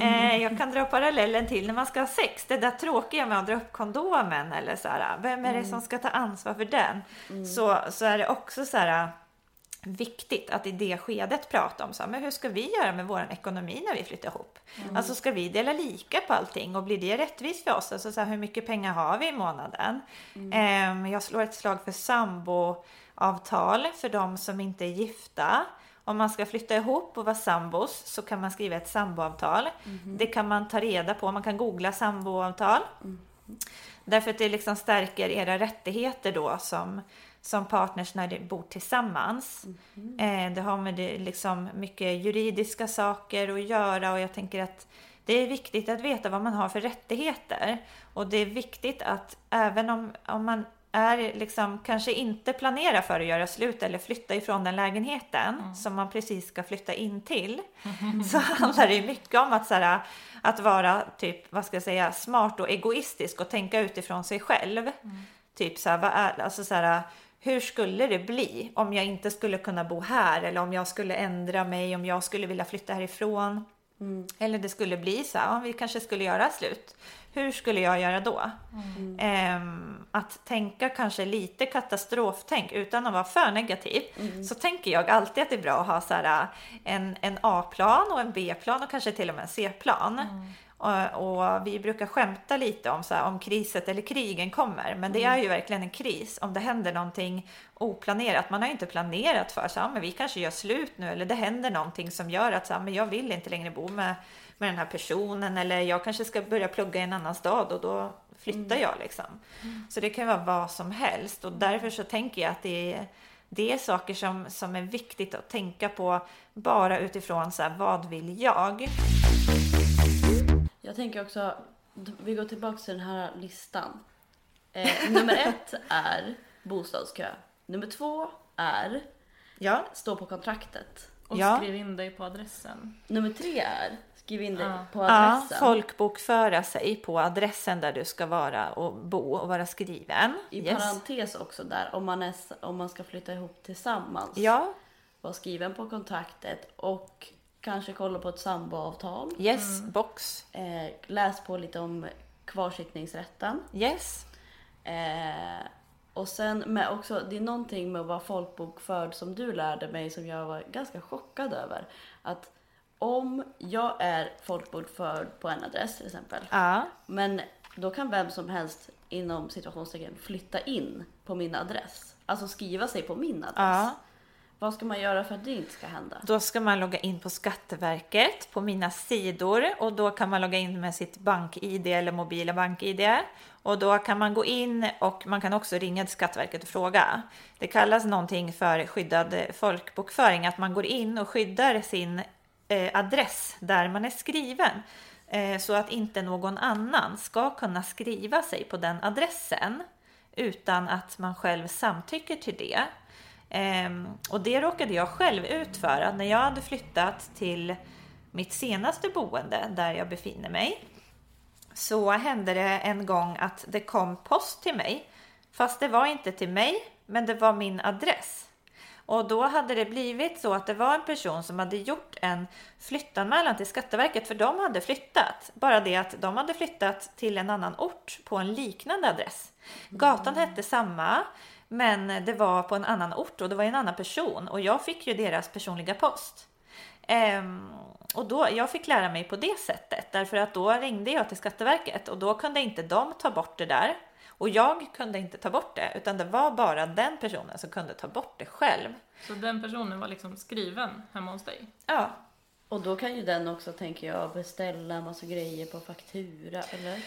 Eh, jag kan dra parallellen till när man ska ha sex, det där tråkiga med att dra upp kondomen eller så här, vem är det som ska ta ansvar för den? Så, så är det också så här viktigt att i det skedet prata om så här, men hur ska vi göra med vår ekonomi när vi flyttar ihop? Alltså ska vi dela lika på allting och blir det rättvist för oss? Alltså så här, hur mycket pengar har vi i månaden? Ehm, jag slår ett slag för samboavtal för de som inte är gifta. Om man ska flytta ihop och vara sambos så kan man skriva ett samboavtal. Det kan man ta reda på, man kan googla samboavtal. Därför att det liksom stärker era rättigheter då som, som partners när de bor tillsammans. Eh, det har med det liksom mycket juridiska saker att göra och jag tänker att det är viktigt att veta vad man har för rättigheter. Och det är viktigt att även om, om man är liksom, kanske inte planerar för att göra slut eller flytta ifrån den lägenheten som man precis ska flytta in till. [laughs] Så handlar det mycket om att, så här, att vara typ, vad ska jag säga, smart och egoistisk och tänka utifrån sig själv. Typ så här, vad är, alltså så här, hur skulle det bli om jag inte skulle kunna bo här eller om jag skulle ändra mig, om jag skulle vilja flytta härifrån. Eller det skulle bli så här, om vi kanske skulle göra slut. Hur skulle jag göra då? Ehm, att tänka kanske lite katastroftänk utan att vara för negativ. Så tänker jag alltid att det är bra att ha så här, en, en A-plan och en B-plan och kanske till och med en C-plan. Och, och vi brukar skämta lite om, så här, om kriset eller krigen kommer. Men det är ju verkligen en kris om det händer någonting oplanerat. Man har ju inte planerat för här, men vi kanske gör slut nu eller det händer någonting som gör att så här, men jag vill inte längre bo med, med den här personen eller jag kanske ska börja plugga i en annan stad och då flyttar jag liksom. Så det kan vara vad som helst och därför så tänker jag att det är det är saker som, som är viktigt att tänka på bara utifrån så här, vad vill jag? Jag tänker också, vi går tillbaka till den här listan. Eh, nummer ett är bostadskö. Nummer två är Ja, stå på kontraktet. Och Ja. skriv in dig på adressen. Nummer tre är skriv in dig Ja. på ja adressen. folkbokföra sig på adressen där du ska vara och bo och vara skriven. I Yes. parentes också där, om man, är, om man ska flytta ihop tillsammans. Ja, Var skriven på kontraktet och kanske kolla på ett samboavtal. yes, box. Eh, läs på lite om kvarsittningsrätten. Yes. Eh, och sen med också, det är någonting med att vara folkbokförd som du lärde mig som jag var ganska chockad över. Att om jag är folkbokförd på en adress till exempel, Ja, men då kan vem som helst inom situationstecken flytta in på min adress. Alltså skriva sig på min adress. Ja. Vad ska man göra för att det inte ska hända? Då ska man logga in på Skatteverket på mina sidor och då kan man logga in med sitt bank-id eller mobila bank-id. Och då kan man gå in och man kan också ringa till Skatteverket och fråga. Det kallas någonting för skyddad folkbokföring, att man går in och skyddar sin eh, adress där man är skriven. Eh, så att inte någon annan ska kunna skriva sig på den adressen utan att man själv samtycker till det. Eh, och det råkade jag själv ut för att när jag hade flyttat till mitt senaste boende där jag befinner mig så hände det en gång att det kom post till mig. Fast det var inte till mig, men det var min adress. Och då hade det blivit så att det var en person som hade gjort en flyttanmälan till Skatteverket för de hade flyttat. Bara det att de hade flyttat till en annan ort på en liknande adress. Gatan hette samma, men det var på en annan ort och det var en annan person och jag fick ju deras personliga post. Ehm, och då, jag fick lära mig på det sättet därför att då ringde jag till Skatteverket och då kunde inte de ta bort det där och jag kunde inte ta bort det utan det var bara den personen som kunde ta bort det själv. Så den personen var liksom skriven hemma hos dig? Ja, Och då kan ju den också, tänker jag, beställa en massa grejer på faktura, eller?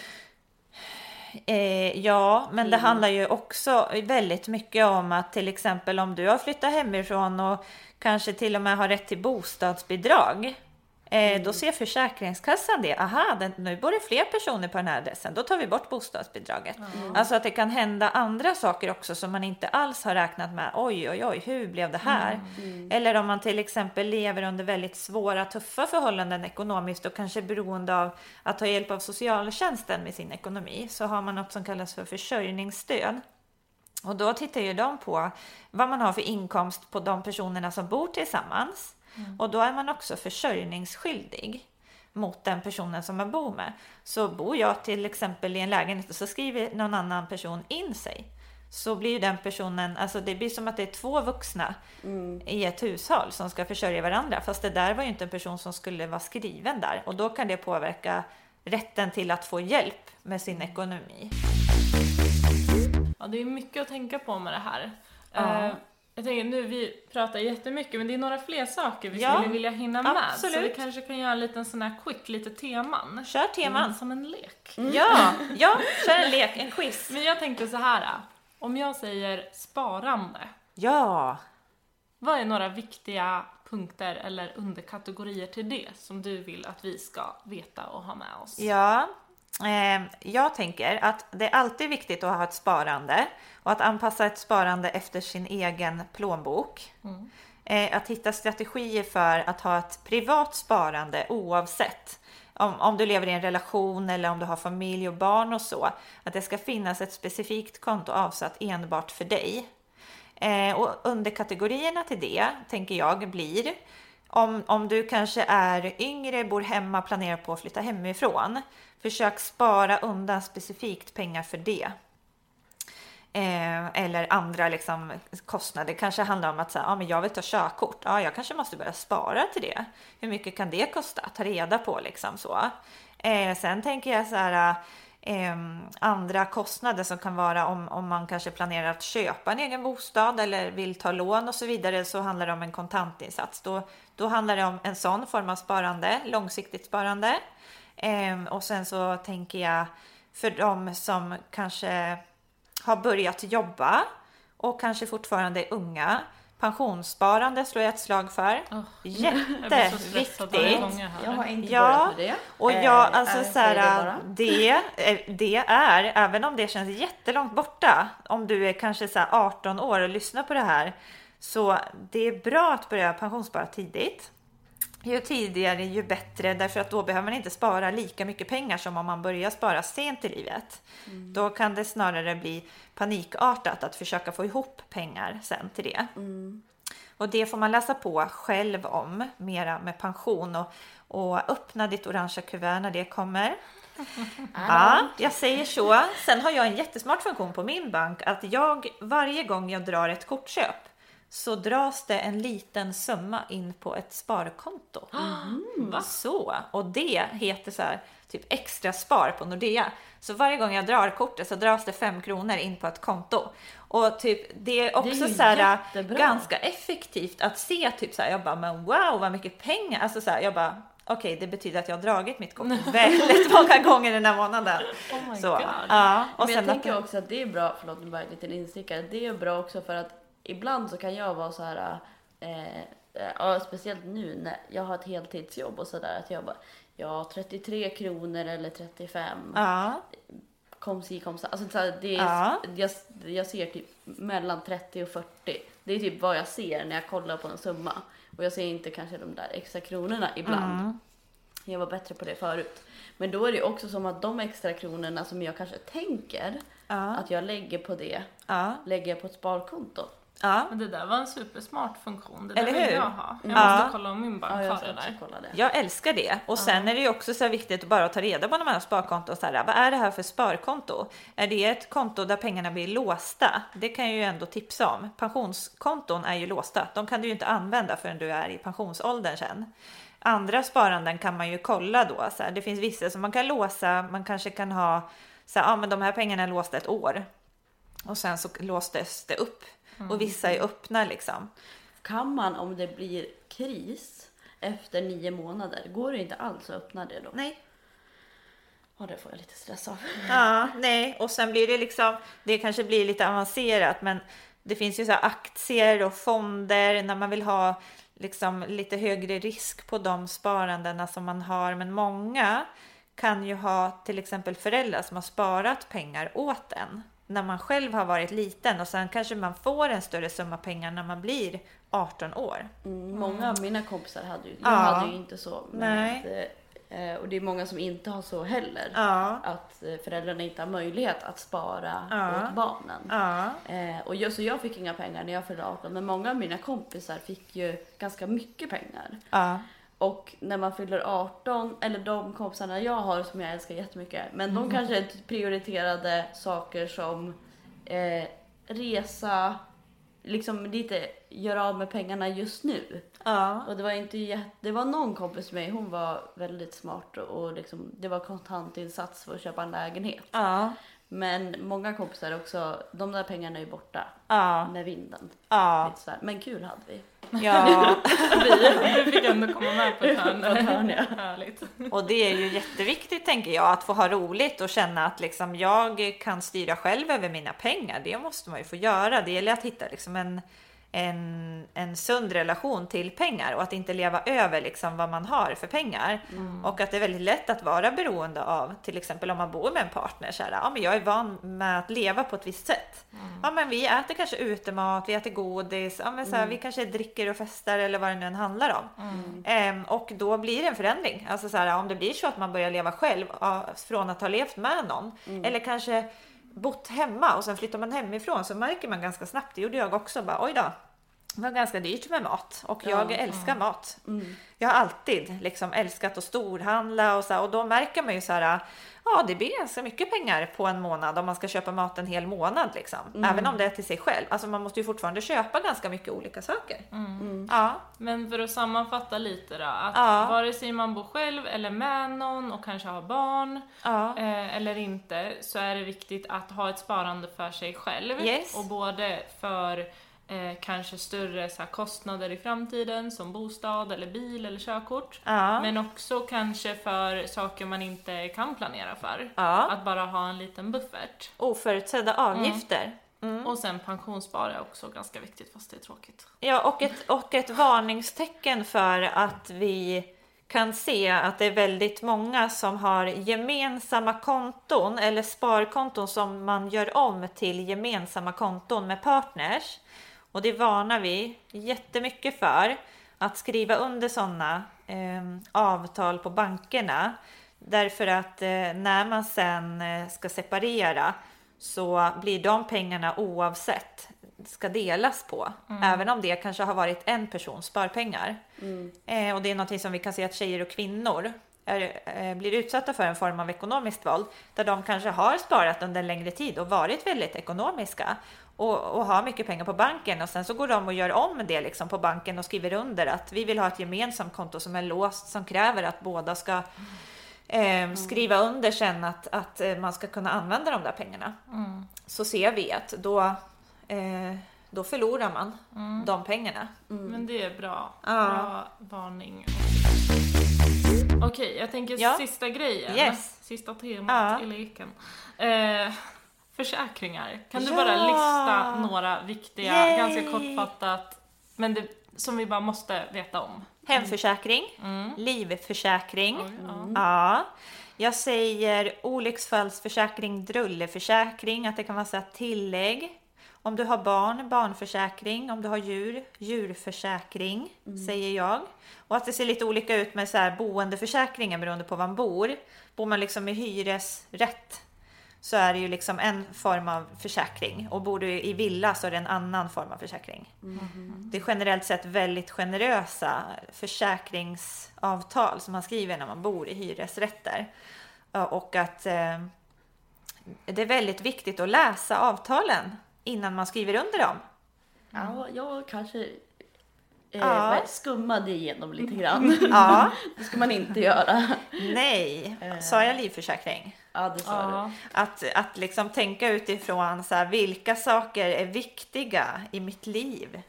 Eh, ja, men det Mm. handlar ju också väldigt mycket om att till exempel om du har flyttat hemifrån och kanske till och med har rätt till bostadsbidrag. Eh, Då ser Försäkringskassan det. Aha, den, nu bor det fler personer på den här adressen. Då tar vi bort bostadsbidraget. Alltså att det kan hända andra saker också som man inte alls har räknat med. Oj, oj, oj, hur blev det här? Eller om man till exempel lever under väldigt svåra, tuffa förhållanden ekonomiskt och kanske beroende av att ta hjälp av socialtjänsten med sin ekonomi så har man något som kallas för försörjningsstöd. Och då tittar ju de på vad man har för inkomst på de personerna som bor tillsammans. Och då är man också försörjningsskyldig mot den personen som man bor med. Så bor jag till exempel i en lägenhet och så skriver någon annan person in sig. Så blir ju den personen, alltså det blir som att det är två vuxna i ett hushåll som ska försörja varandra. Fast det där var ju inte en person som skulle vara skriven där. Och då kan det påverka rätten till att få hjälp med sin ekonomi. Ja, det är mycket att tänka på med det här. Ja. Jag tänker nu, vi pratar jättemycket, men det är några fler saker vi Ja, skulle vilja hinna med. Så absolut. vi kanske kan göra en liten sån här quick, lite teman. Kör teman. Mm, som en lek. Ja, ja, kör en lek, en quiz. Men jag tänkte så här. om jag säger sparande, Ja, vad är några viktiga punkter eller underkategorier till det som du vill att vi ska veta och ha med oss? Ja, jag tänker att det är alltid viktigt att ha ett sparande och att anpassa ett sparande efter sin egen plånbok. Mm. Eh, att hitta strategier för att ha ett privat sparande oavsett om, om du lever i en relation eller om du har familj och barn och så. Att det ska finnas ett specifikt konto avsatt enbart för dig. Eh, och underkategorierna till det tänker jag blir om, om du kanske är yngre, bor hemma, planerar på att flytta hemifrån. Försök spara undan specifikt pengar för det. Eh, eller andra liksom, kostnader. kanske handlar om att säga, ah, men jag vill ta körkort. Ah, jag kanske måste börja spara till det. Hur mycket kan det kosta? Ta reda på liksom så. Eh, sen tänker jag så här, eh, andra kostnader som kan vara om, om man kanske planerar att köpa en egen bostad eller vill ta lån och så vidare så handlar det om en kontantinsats. Då, då handlar det om en sån form av sparande, långsiktigt sparande. Eh, och sen så tänker jag för de som kanske har börjat jobba och kanske fortfarande är unga. Pensionssparande slår jag ett slag för. [laughs] Varje Jätteviktigt. jag Jag har inte Ja, börjat med det. Och Eh, jag, alltså jag så det här, det, eh, det är, även om det känns jättelångt borta, om du är kanske så här 18 år och lyssnar på det här, så det är bra att börja pensionsspara tidigt. Ju tidigare ju bättre, därför att då behöver man inte spara lika mycket pengar som om man börjar spara sent i livet. Då kan det snarare bli panikartat att försöka få ihop pengar sen till det. Och det får man läsa på själv om, mera med pension och, och öppna ditt orangea kuvert när det kommer. [laughs] Ja, jag säger så. Sen har jag en jättesmart funktion på min bank att jag varje gång jag drar ett kortköp så dras det en liten summa in på ett sparkonto. [gasps] Va? Så, och det heter så här typ extra spar på Nordea. Så varje gång jag drar kortet så dras det fem kronor in på ett konto. Och typ det är också ju så här ganska effektivt att se typ så här, jag bara men wow vad mycket pengar. Alltså så här, jag bara okej det betyder att jag har dragit mitt kort [laughs] väldigt många gånger den här månaden. Oh my Så, god. ja, och Men jag tänker att, också att det är bra, förlåt nu bara en liten instickare, det är bra också för att ibland så kan jag vara så här, eh, eh, ja, speciellt nu när jag har ett heltidsjobb och sådär, att jag bara, ja 33 kronor eller 35, ja, kom si kom så. Alltså så här, det är, Ja. jag, jag ser typ mellan 30 och 40. Det är typ vad jag ser när jag kollar på en summa. Och jag ser inte kanske de där extra kronorna ibland. Mm. Jag var bättre på det förut. Men då är det också som att de extra kronorna som jag kanske tänker ja, att jag lägger på det, ja, lägger jag på ett sparkonto. Ja. Men det där var en supersmart funktion. Det Eller där vill hur? jag ha. Jag Ja. måste kolla om min bank Ja, har det där. kolla det. Jag älskar det. Och sen är det ju också så viktigt att bara ta reda på när man har sparkonto. Så här, vad är det här för sparkonto? Är det ett konto där pengarna blir låsta? Det kan jag ju ändå tipsa om. Pensionskonton är ju låsta. De kan du ju inte använda förrän du är i pensionsåldern sen. Andra sparanden kan man ju kolla då. Så här, det finns vissa som man kan låsa. Man kanske kan ha så här, ja men de här pengarna är låsta ett år. Och sen så låstes det upp. Och vissa är öppna liksom. Kan man om det blir kris efter nio månader, går det inte alls att öppna det då? Nej, Ja, det får jag lite stress av. [laughs] Ja, nej, och sen blir det liksom, det kanske blir lite avancerat, men det finns ju så aktier och fonder när man vill ha liksom lite högre risk på de sparandena som man har. Men många kan ju ha till exempel föräldrar som har sparat pengar åt en när man själv har varit liten och sen kanske man får en större summa pengar när man blir 18 år. Mm, många av mina kompisar hade ju, jag Ja. hade ju inte så. Nej. Med, eh, och det är många som inte har så heller. Ja, Att eh, föräldrarna inte har möjlighet att spara Ja. åt barnen. ja, Eh, och jag, så jag fick inga pengar när jag fyllde 18 men många av mina kompisar fick ju ganska mycket pengar. Och när man fyller 18, eller de kompisarna jag har som jag älskar jättemycket, men de kanske prioriterade saker som eh, resa, liksom lite göra av med pengarna just nu. ja, Och det var inte jätte, det var någon kompis med mig, hon var väldigt smart och, och liksom, det var kontantinsats för att köpa en lägenhet. ja, Men många kompisar också, de där pengarna är ju borta ja, med vinden. ja. Men kul hade vi. ja. [laughs] Du fick ändå komma med på ett hörn. På ett hörn, ja. Härligt. Och det är ju jätteviktigt tänker jag att få ha roligt och känna att liksom jag kan styra själv över mina pengar. Det måste man ju få göra. Det gäller att hitta liksom en, en, en sund relation till pengar och att inte leva över liksom vad man har för pengar. Och att det är väldigt lätt att vara beroende av till exempel om man bor med en partner. Så här, ja, men jag är van med att leva på ett visst sätt. Ja, men vi äter kanske utemat, vi äter godis, ja, men så här, vi kanske dricker och festar eller vad det nu än handlar om. Ehm, och då blir det en förändring. Alltså så här, om det blir så att man börjar leva själv från att ha levt med någon eller kanske bott hemma och sen flyttar man hemifrån så märker man ganska snabbt, det gjorde jag också, bara oj då. Det var ganska dyrt med mat och jag Ja. älskar mat. Mm. Jag har alltid liksom älskat att storhandla och så här, och då märker man ju så här, ja det blir ganska mycket pengar på en månad om man ska köpa mat en hel månad liksom. Även om det är till sig själv. Alltså man måste ju fortfarande köpa ganska mycket olika saker. Ja, Men för att sammanfatta lite då. Att Ja. vare sig man bor själv eller med någon och kanske har barn ja, eh, eller inte så är det viktigt att ha ett sparande för sig själv. Yes. Och både för eh, kanske större så här, kostnader i framtiden som bostad eller bil eller körkort. ja, Men också kanske för saker man inte kan planera för. ja. Att bara ha en liten buffert. Oförutsedda avgifter. Och sen pensionsspara är också ganska viktigt fast det är tråkigt. Ja, och ett, och ett varningstecken för att vi kan se att det är väldigt många som har gemensamma konton eller sparkonton som man gör om till gemensamma konton med partners. Och det varnar vi jättemycket för att skriva under sådana eh, avtal på bankerna. Därför att eh, när man sen eh, ska separera så blir de pengarna oavsett ska delas på. Även om det kanske har varit en persons sparpengar. Eh, och det är någonting som vi kan se att tjejer och kvinnor är, eh, blir utsatta för en form av ekonomiskt våld. Där de kanske har sparat under en längre tid och varit väldigt ekonomiska. Och, och har mycket pengar på banken och sen så går de och gör om det liksom på banken och skriver under att vi vill ha ett gemensamt konto som är låst som kräver att båda ska eh, skriva under sen att, att eh, man ska kunna använda de där pengarna. Så ser vi att då, eh, då förlorar man de pengarna. Men det är bra. Ja. Bra varning. Okej, jag tänker Ja. sista grejen. Yes. Sista temat Ja. i leken. Eh, försäkringar. Kan du Ja. bara lista några viktiga, Yay. ganska kortfattat, men det, som vi bara måste veta om? Hemförsäkring, Mm. livförsäkring. Oj, ja. Ja. Jag säger olycksfallsförsäkring, drulleförsäkring, att det kan vara så här tillägg. Om du har barn, barnförsäkring. Om du har djur, djurförsäkring, säger jag. Och att det ser lite olika ut med så här boendeförsäkringen beroende på var man bor. Bor man liksom i hyresrätt så är det ju liksom en form av försäkring. Och bor du i villa så är det en annan form av försäkring. Det är generellt sett väldigt generösa försäkringsavtal som man skriver när man bor i hyresrätter. Och att eh, det är väldigt viktigt att läsa avtalen innan man skriver under dem. Ja, jag kanske eh, Ja. skummade igenom lite [laughs] grann. Ja, Det ska man inte göra. nej. Sa jag livförsäkring? Ja, det sa Ja. Att, att liksom tänka utifrån så här, vilka saker är viktiga i mitt liv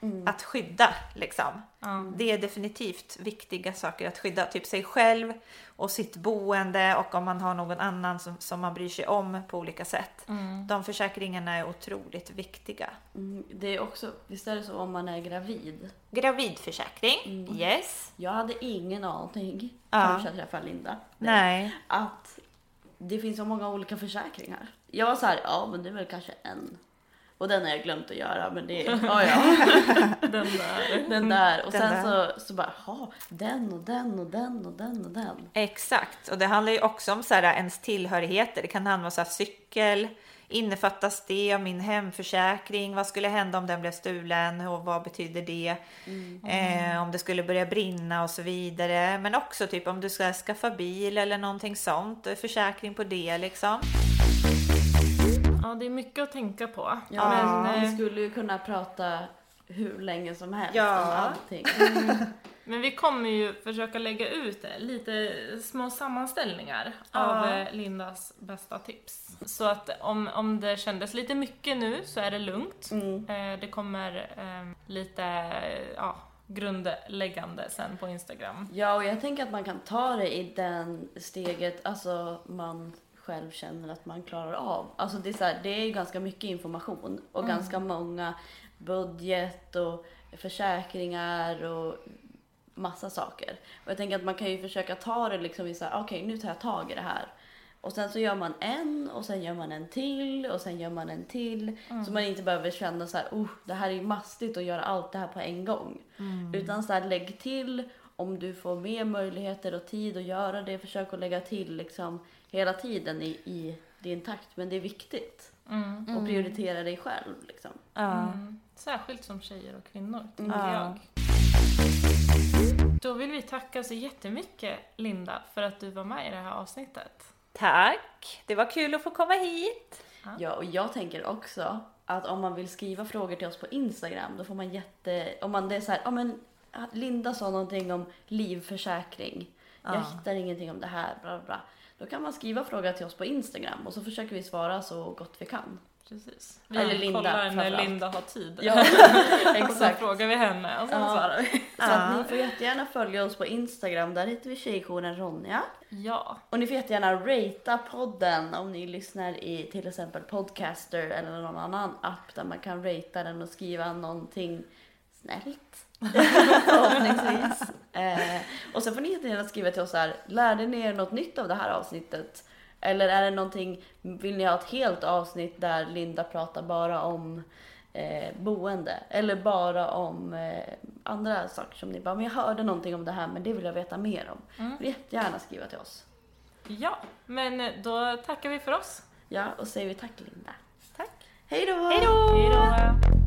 Oj. att skydda. Liksom. Ja. Det är definitivt viktiga saker att skydda. Typ sig själv och sitt boende och om man har någon annan som, som man bryr sig om på olika sätt. De försäkringarna är otroligt viktiga. du. Mm, det är också, visst är det så om man är gravid? Gravidförsäkring, yes. Jag hade ingen aning Ja. förrän jag träffade Linda. Nej. Att det finns så många olika försäkringar. Jag var så här, ja men det är väl kanske en. Och den har jag glömt att göra men det är, ja ja. [laughs] Den där. Den där. Och Den sen där. så, så bara, ja den och den och den och den och den. Exakt, och det handlar ju också om så här, ens tillhörigheter. Det kan handla om så här, cykel, innefattas det av min hemförsäkring? Vad skulle hända om den blev stulen och vad betyder det? Eh, om det skulle börja brinna och så vidare. Men också typ om du ska skaffa bil eller någonting sånt. Försäkring på det liksom. Ja, det är mycket att tänka på. Ja, Men, vi eh, skulle ju kunna prata hur länge som helst Ja. om allting. Men vi kommer ju försöka lägga ut eh, lite små sammanställningar Ja. av eh, Lindas bästa tips. Så att om, om det kändes lite mycket nu så är det lugnt. Mm. Eh, Det kommer eh, lite ja, grundläggande sen på Instagram. Ja, och jag tänker att man kan ta det i den steget, alltså man själv känner att man klarar av. Alltså det är, så här, det är ganska mycket information och ganska många budget och försäkringar och massa saker. Och jag tänker att man kan ju försöka ta det liksom i så här, okej nu tar jag tag i det här. Och sen så gör man en och sen gör man en till och sen gör man en till. Så man inte behöver känna så här, oh, det här är mastigt att göra allt det här på en gång. Utan så här, lägg till om du får mer möjligheter och tid att göra det. Försök att lägga till liksom hela tiden i, i din takt. Men det är viktigt. Mm. Och prioritera dig själv liksom. Mm. Särskilt som tjejer och kvinnor, tänker Ja. jag. Då vill vi tacka så jättemycket, Linda, för att du var med i det här avsnittet. Tack! Det var kul att få komma hit. Ja, och jag tänker också att om man vill skriva frågor till oss på Instagram då får man jätte... Om man det är så här, ja men Linda sa någonting om livförsäkring. Jag Ja. hittar ingenting om det här, bla bla bla. då kan man skriva fråga till oss på Instagram och så försöker vi svara så gott vi kan. Precis. Eller Vi Linda, kollar när. Linda har tid. Ja, [laughs] och så exakt. frågar vi henne och så Ja. svarar vi. Så att Ja. ni får jättegärna följa oss på Instagram, där heter vi Tjejjouren Ronja. Ja, Och ni får jättegärna ratea podden om ni lyssnar i till exempel Podcaster eller någon annan app där man kan ratea den och skriva någonting snällt. [laughs] Förhoppningsvis. Eh, och sen får ni jättegärna skriva till oss här, lärde ni er något nytt av det här avsnittet? Eller är det någonting, vill ni ha ett helt avsnitt där Linda pratar bara om eh, boende? Eller bara om eh, andra saker som ni bara, men jag hörde någonting om det här men det vill jag veta mer om. Mm. Jättegärna skriva till oss. ja, men då tackar vi för oss. Ja, och säger vi tack Linda. Tack. Hej då! Hej då! Hej då!